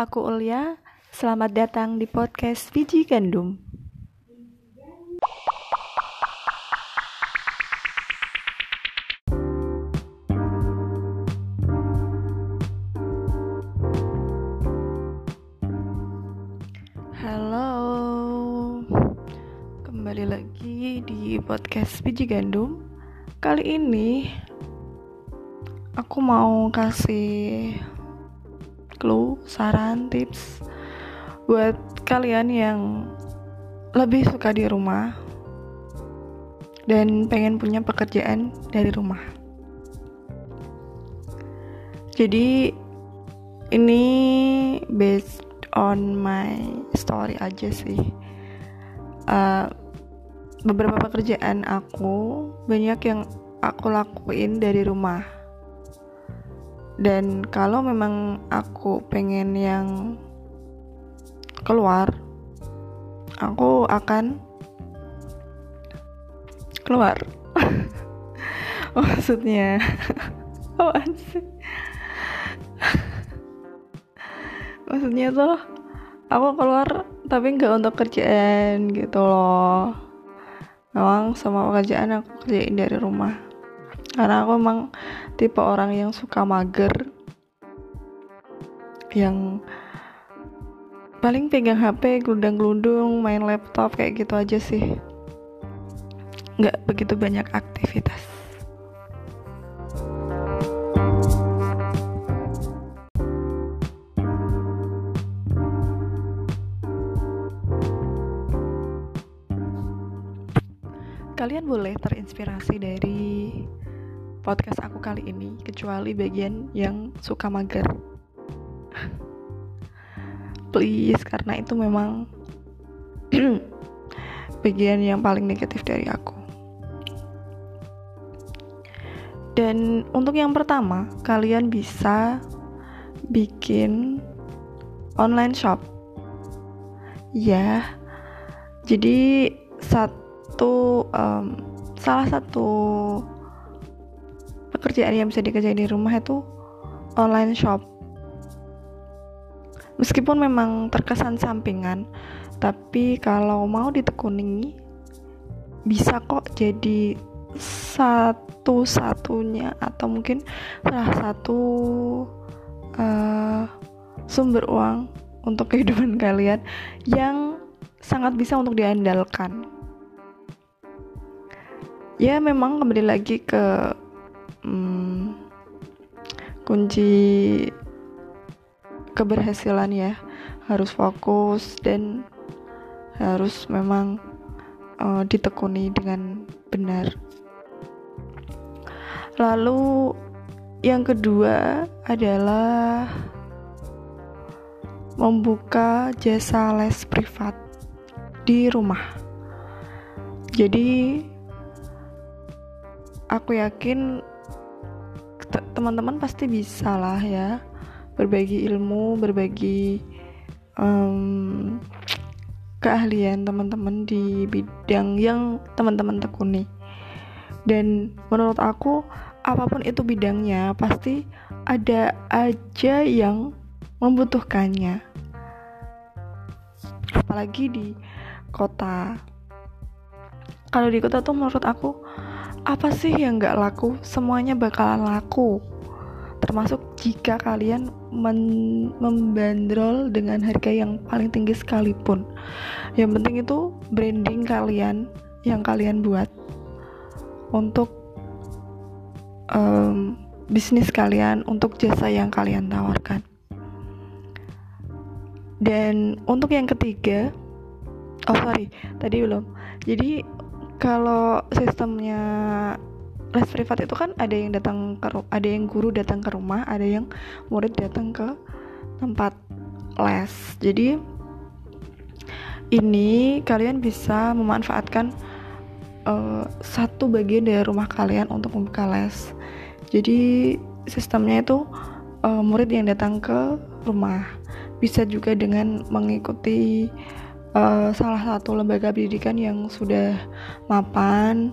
aku Ulia. Selamat datang di podcast Biji Gandum. Halo, kembali lagi di podcast Biji Gandum. Kali ini aku mau kasih clue, saran, tips buat kalian yang lebih suka di rumah dan pengen punya pekerjaan dari rumah. Jadi ini based on my story aja sih. Uh, beberapa pekerjaan aku banyak yang aku lakuin dari rumah dan kalau memang aku pengen yang keluar aku akan keluar. Maksudnya maksudnya tuh aku keluar tapi nggak untuk kerjaan gitu loh. Memang semua pekerjaan aku kerjain dari rumah karena aku emang tipe orang yang suka mager. Yang paling pegang HP gelundang-gelundung main laptop kayak gitu aja sih. Nggak begitu banyak aktivitas. Kalian boleh terinspirasi dari podcast aku kali ini kecuali bagian yang suka mager. Please karena itu memang bagian yang paling negatif dari aku. Dan untuk yang pertama kalian bisa bikin online shop. Ya jadi satu um, salah satu pekerjaan yang bisa dikerjain di rumah itu online shop. Meskipun memang terkesan sampingan tapi kalau mau ditekuni bisa kok jadi satu-satunya atau mungkin salah satu uh, sumber uang untuk kehidupan kalian yang sangat bisa untuk diandalkan. Ya memang kembali lagi ke hmm, kunci keberhasilan ya harus fokus dan harus memang uh, ditekuni dengan benar. Lalu yang kedua adalah membuka jasa les privat di rumah. Jadi aku yakin teman-teman pasti bisa lah ya. Berbagi ilmu berbagi um, keahlian teman-teman di bidang yang teman-teman tekuni. Dan menurut aku apa pun itu bidangnya pasti ada aja yang membutuhkannya. Apalagi di kota. Kalau di kota tuh menurut aku apa sih yang gak laku? Semuanya bakalan laku. Termasuk jika kalian membandrol dengan harga yang paling tinggi sekalipun. Yang penting itu branding kalian yang kalian buat untuk um, bisnis kalian untuk jasa yang kalian tawarkan. Dan untuk yang ketiga oh sorry tadi belum. Jadi kalau sistemnya les privat itu kan ada yang datang ke ada yang guru datang ke rumah ada yang murid datang ke tempat les. Jadi ini kalian bisa memanfaatkan uh, satu bagian dari rumah kalian untuk membuka les. Jadi sistemnya itu uh, murid yang datang ke rumah. Bisa juga dengan mengikuti uh, salah satu lembaga pendidikan yang sudah mapan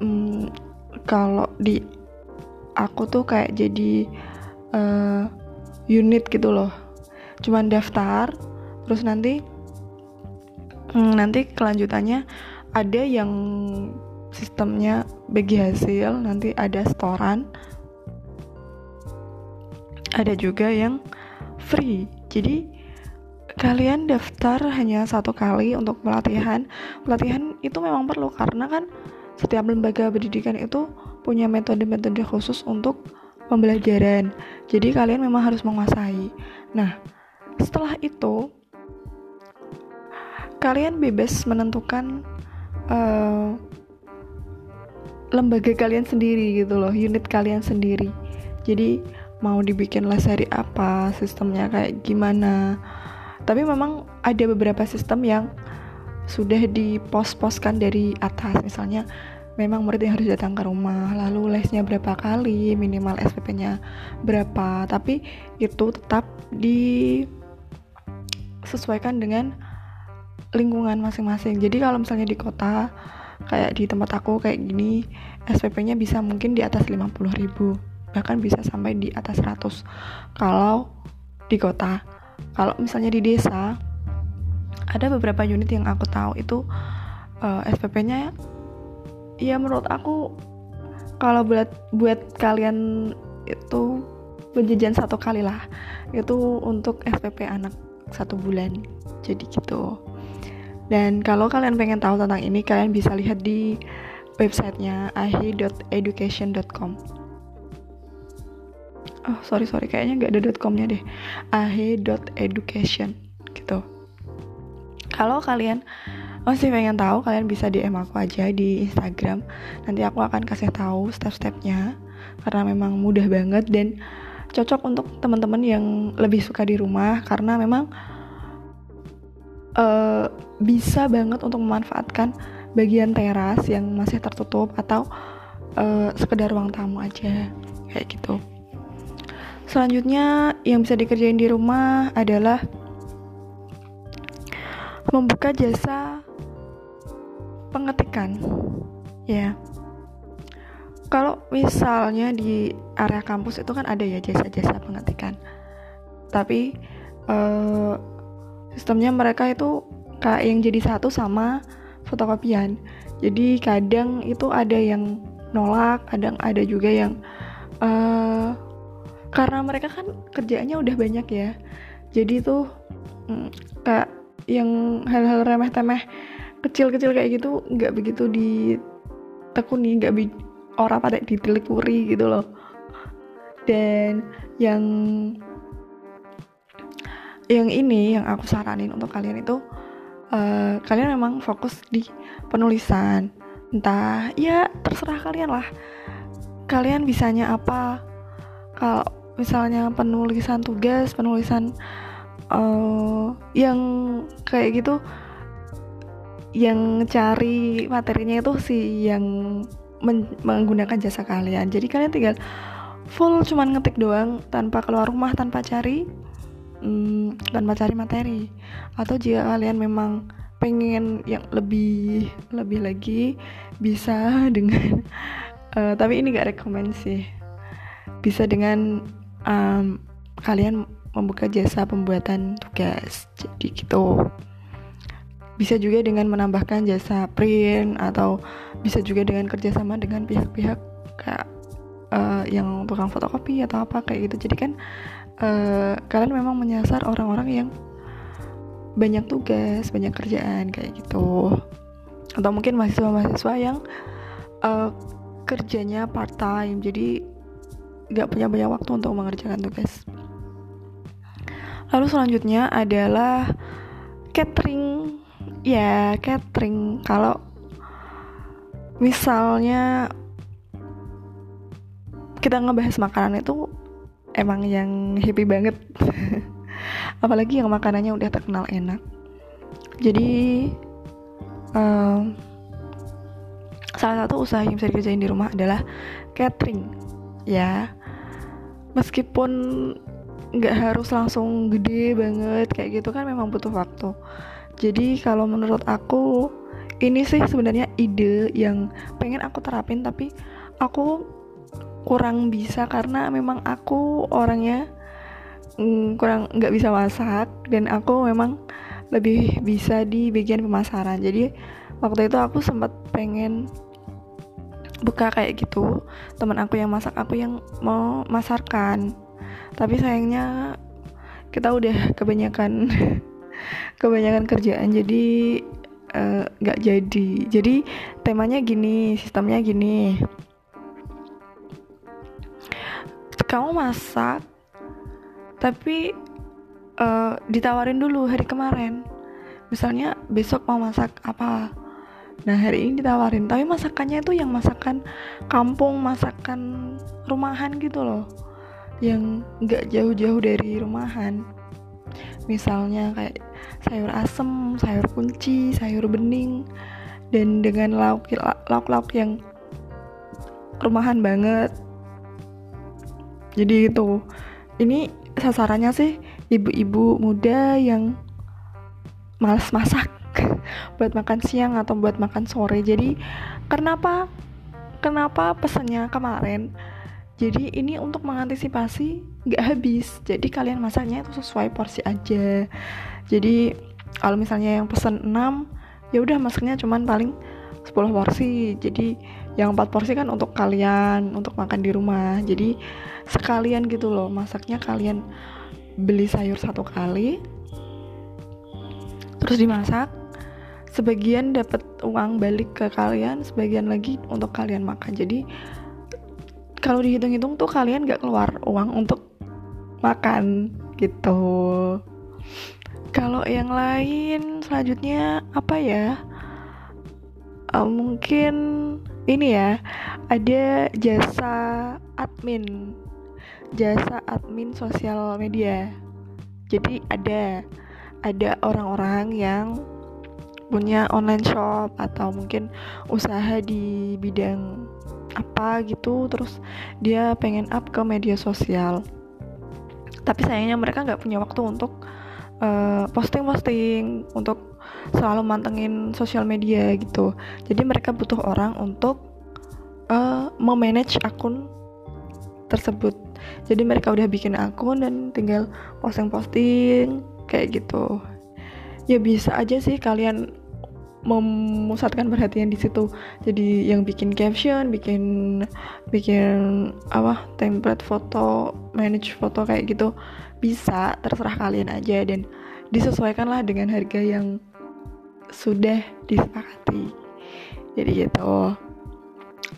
um, kalau di aku tuh kayak jadi uh, unit gitu loh. Cuman daftar terus nanti hmm, nanti kelanjutannya ada yang sistemnya bagi hasil nanti ada setoran. Ada juga yang free. Jadi kalian daftar hanya satu kali untuk pelatihan. Pelatihan itu memang perlu karena kan setiap lembaga pendidikan itu punya metode-metode khusus untuk pembelajaran. Jadi kalian memang harus menguasai. Nah setelah itu kalian bebas menentukan uh, lembaga kalian sendiri gitu loh unit kalian sendiri. Jadi mau dibikin les hari apa sistemnya kayak gimana tapi memang ada beberapa sistem yang sudah dipos-poskan dari atas. Misalnya memang murid yang harus datang ke rumah lalu lesnya berapa kali minimal SPP-nya berapa. Tapi itu tetap disesuaikan dengan lingkungan masing-masing. Jadi kalau misalnya di kota kayak di tempat aku kayak gini SPP-nya bisa mungkin di atas 50 ribu. Bahkan bisa sampai di atas 100 kalau di kota kalau misalnya di desa ada beberapa unit yang aku tahu itu uh, eh, SPP-nya ya menurut aku kalau buat buat kalian itu penjajan satu kali lah itu untuk SPP anak satu bulan jadi gitu dan kalau kalian pengen tahu tentang ini, kalian bisa lihat di websitenya ahe.education.com. Oh sorry sorry, kayaknya nggak ada .comnya deh. ahe.education gitu. Kalau kalian masih pengen tahu, kalian bisa DM aku aja di Instagram. Nanti aku akan kasih tahu step-stepnya karena memang mudah banget dan cocok untuk teman-teman yang lebih suka di rumah karena memang uh, bisa banget untuk memanfaatkan bagian teras yang masih tertutup atau uh, sekedar ruang tamu aja kayak gitu. Selanjutnya yang bisa dikerjain di rumah adalah membuka jasa pengetikan. Ya. Kalau misalnya di area kampus itu kan ada ya jasa-jasa pengetikan. Tapi uh, sistemnya mereka itu kayak yang jadi satu sama fotokopian jadi kadang itu ada yang nolak kadang ada juga yang uh, karena mereka kan kerjaannya udah banyak ya. Jadi tuh mm, kayak yang hal-hal remeh temeh kecil-kecil kayak gitu nggak begitu ditekuni nggak bi orang pada ditelikuri gitu loh. Dan yang yang ini yang aku saranin untuk kalian itu uh, kalian memang fokus di penulisan. Entah ya terserah kalian lah. Kalian bisanya apa? Kalau misalnya penulisan tugas penulisan uh, yang kayak gitu yang cari materinya itu sih yang menggunakan jasa kalian. Jadi kalian tinggal full cuman ngetik doang tanpa keluar rumah tanpa cari hmm, tanpa cari materi. Atau jika kalian memang pengen yang lebih lebih lagi bisa dengan uh, tapi ini gak rekomend sih. Bisa dengan um, kalian membuka jasa pembuatan tugas jadi gitu. Bisa juga dengan menambahkan jasa print atau bisa juga dengan kerjasama dengan pihak-pihak kayak uh, yang tukang fotokopi atau apa kayak gitu. Jadi kan uh, kalian memang menyasar orang-orang yang banyak tugas, banyak kerjaan kayak gitu. Atau mungkin mahasiswa-mahasiswa yang uh, kerjanya part time, jadi nggak punya banyak waktu untuk mengerjakan tugas. Lalu selanjutnya adalah catering, ya catering. Kalau misalnya kita ngebahas makanan itu emang yang happy banget apalagi yang makanannya udah terkenal enak jadi um, salah satu usaha yang bisa dikerjain di rumah adalah catering ya meskipun nggak harus langsung gede banget kayak gitu kan memang butuh waktu. Jadi kalau menurut aku ini sih sebenarnya ide yang pengen aku terapin tapi aku kurang bisa karena memang aku orangnya mm, kurang nggak bisa masak dan aku memang lebih bisa di bagian pemasaran. Jadi waktu itu aku sempat pengen buka kayak gitu teman aku yang masak aku yang mau masarkan. Tapi sayangnya kita udah kebanyakan kebanyakan kerjaan jadi eh, nggak uh, jadi. Jadi temanya gini sistemnya gini. Kamu masak tapi uh, ditawarin dulu hari kemarin. Misalnya besok mau masak apa nah hari ini ditawarin tapi masakannya itu yang masakan kampung masakan rumahan gitu loh. Yang nggak jauh-jauh dari rumahan. Misalnya kayak sayur asem sayur kunci sayur bening dan dengan lauk lauk-lauk yang rumahan banget. Jadi itu ini sasarannya sih ibu-ibu muda yang males masak buat makan siang atau buat makan sore. Jadi kenapa kenapa pesannya kemarin? Jadi ini untuk mengantisipasi nggak habis. Jadi kalian masaknya itu sesuai porsi aja. Jadi kalau misalnya yang pesen 6 ya udah masaknya cuman paling 10 porsi. Jadi yang 4 porsi kan untuk kalian untuk makan di rumah. Jadi sekalian gitu loh masaknya kalian beli sayur satu kali terus dimasak sebagian dapat uang balik ke kalian sebagian lagi untuk kalian makan. Jadi kalau dihitung-hitung tuh kalian gak keluar uang untuk makan gitu. Kalau yang lain selanjutnya apa ya? Uh, mungkin ini ya ada jasa admin. Jasa admin sosial media. Jadi ada ada orang-orang yang punya online shop atau mungkin usaha di bidang apa gitu terus dia pengen up ke media sosial. Tapi sayangnya mereka nggak punya waktu untuk uh, posting-posting untuk selalu mantengin sosial media gitu. Jadi mereka butuh orang untuk uh, memanage akun tersebut. Jadi mereka udah bikin akun dan tinggal posting-posting kayak gitu. Ya bisa aja sih kalian memusatkan perhatian di situ. Jadi yang bikin caption bikin bikin apa template foto manage foto kayak gitu bisa terserah kalian aja dan disesuaikanlah dengan harga yang sudah disepakati. Jadi gitu.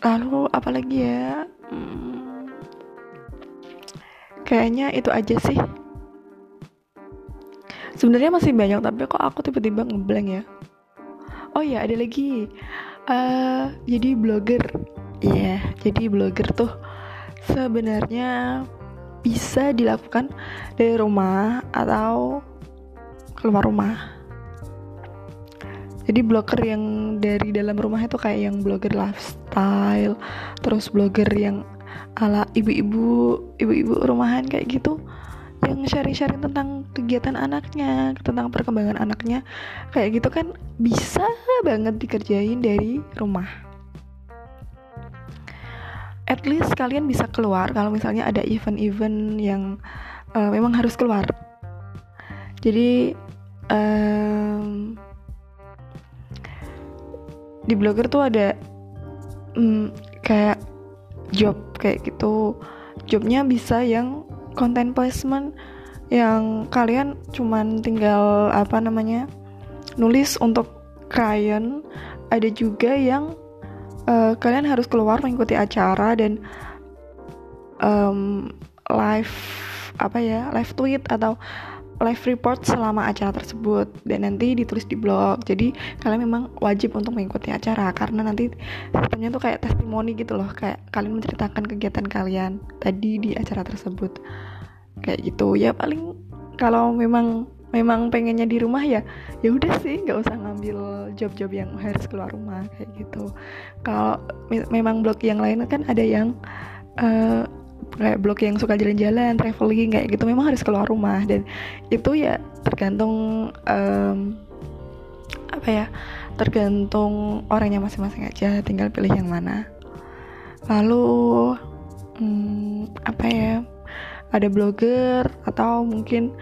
Lalu apalagi ya? Hmm, kayaknya itu aja sih. Sebenarnya masih banyak tapi kok aku tiba-tiba ngeblank ya oh ya ada lagi. Uh, jadi blogger. Ya yeah, jadi blogger tuh sebenarnya bisa dilakukan dari rumah atau keluar rumah. Jadi blogger yang dari dalam rumah itu kayak yang blogger lifestyle terus blogger yang ala ibu-ibu ibu-ibu rumahan kayak gitu yang sharing-sharing tentang kegiatan anaknya, tentang perkembangan anaknya, kayak gitu kan bisa banget dikerjain dari rumah. At least kalian bisa keluar kalau misalnya ada event-event yang uh, memang harus keluar. Jadi um, di blogger tuh ada um, kayak job kayak gitu jobnya bisa yang content placement yang kalian cuman tinggal apa namanya nulis untuk klien. Ada juga yang uh, kalian harus keluar mengikuti acara dan um, live apa ya live tweet atau live report selama acara tersebut dan nanti ditulis di blog. Jadi kalian memang wajib untuk mengikuti acara karena nanti sistemnya tuh kayak testimoni gitu loh kayak kalian menceritakan kegiatan kalian tadi di acara tersebut. Kayak gitu. Ya paling kalau memang memang pengennya di rumah ya ya udah sih nggak usah ngambil job-job yang harus keluar rumah kayak gitu. Kalau memang blog yang lain kan ada yang uh, kayak blog yang suka jalan-jalan, traveling kayak gitu memang harus keluar rumah. Dan itu ya tergantung um, apa ya tergantung orangnya masing-masing aja tinggal pilih yang mana. Lalu hmm, apa ya ada blogger atau mungkin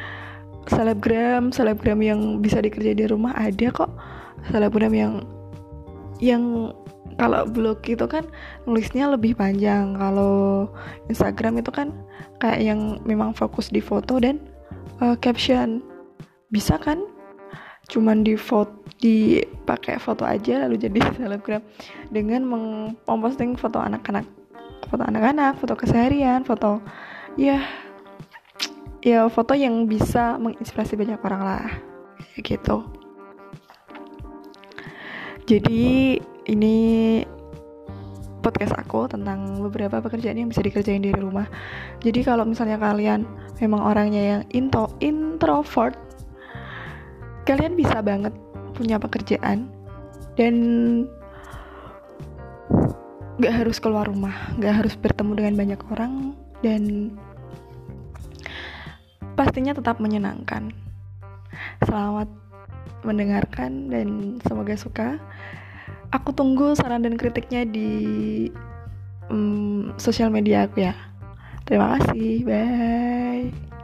selebgram selebgram yang bisa dikerjain di rumah ada kok. Selebgram yang yang kalau blog itu kan nulisnya lebih panjang. Kalau Instagram itu kan kayak yang memang fokus di foto dan uh, caption. Bisa kan? Cuman di foto dipakai foto aja lalu jadi selebgram. Dengan memposting foto anak-anak foto anak-anak foto keseharian foto ya ya foto yang bisa menginspirasi banyak orang lah. Gitu. Jadi ini podcast aku tentang beberapa pekerjaan yang bisa dikerjain dari rumah jadi kalau misalnya kalian memang orangnya yang into introvert kalian bisa banget punya pekerjaan dan gak harus keluar rumah gak harus bertemu dengan banyak orang dan pastinya tetap menyenangkan. Selamat mendengarkan dan semoga suka. Aku tunggu saran dan kritiknya di um, sosial media aku ya. Terima kasih, bye.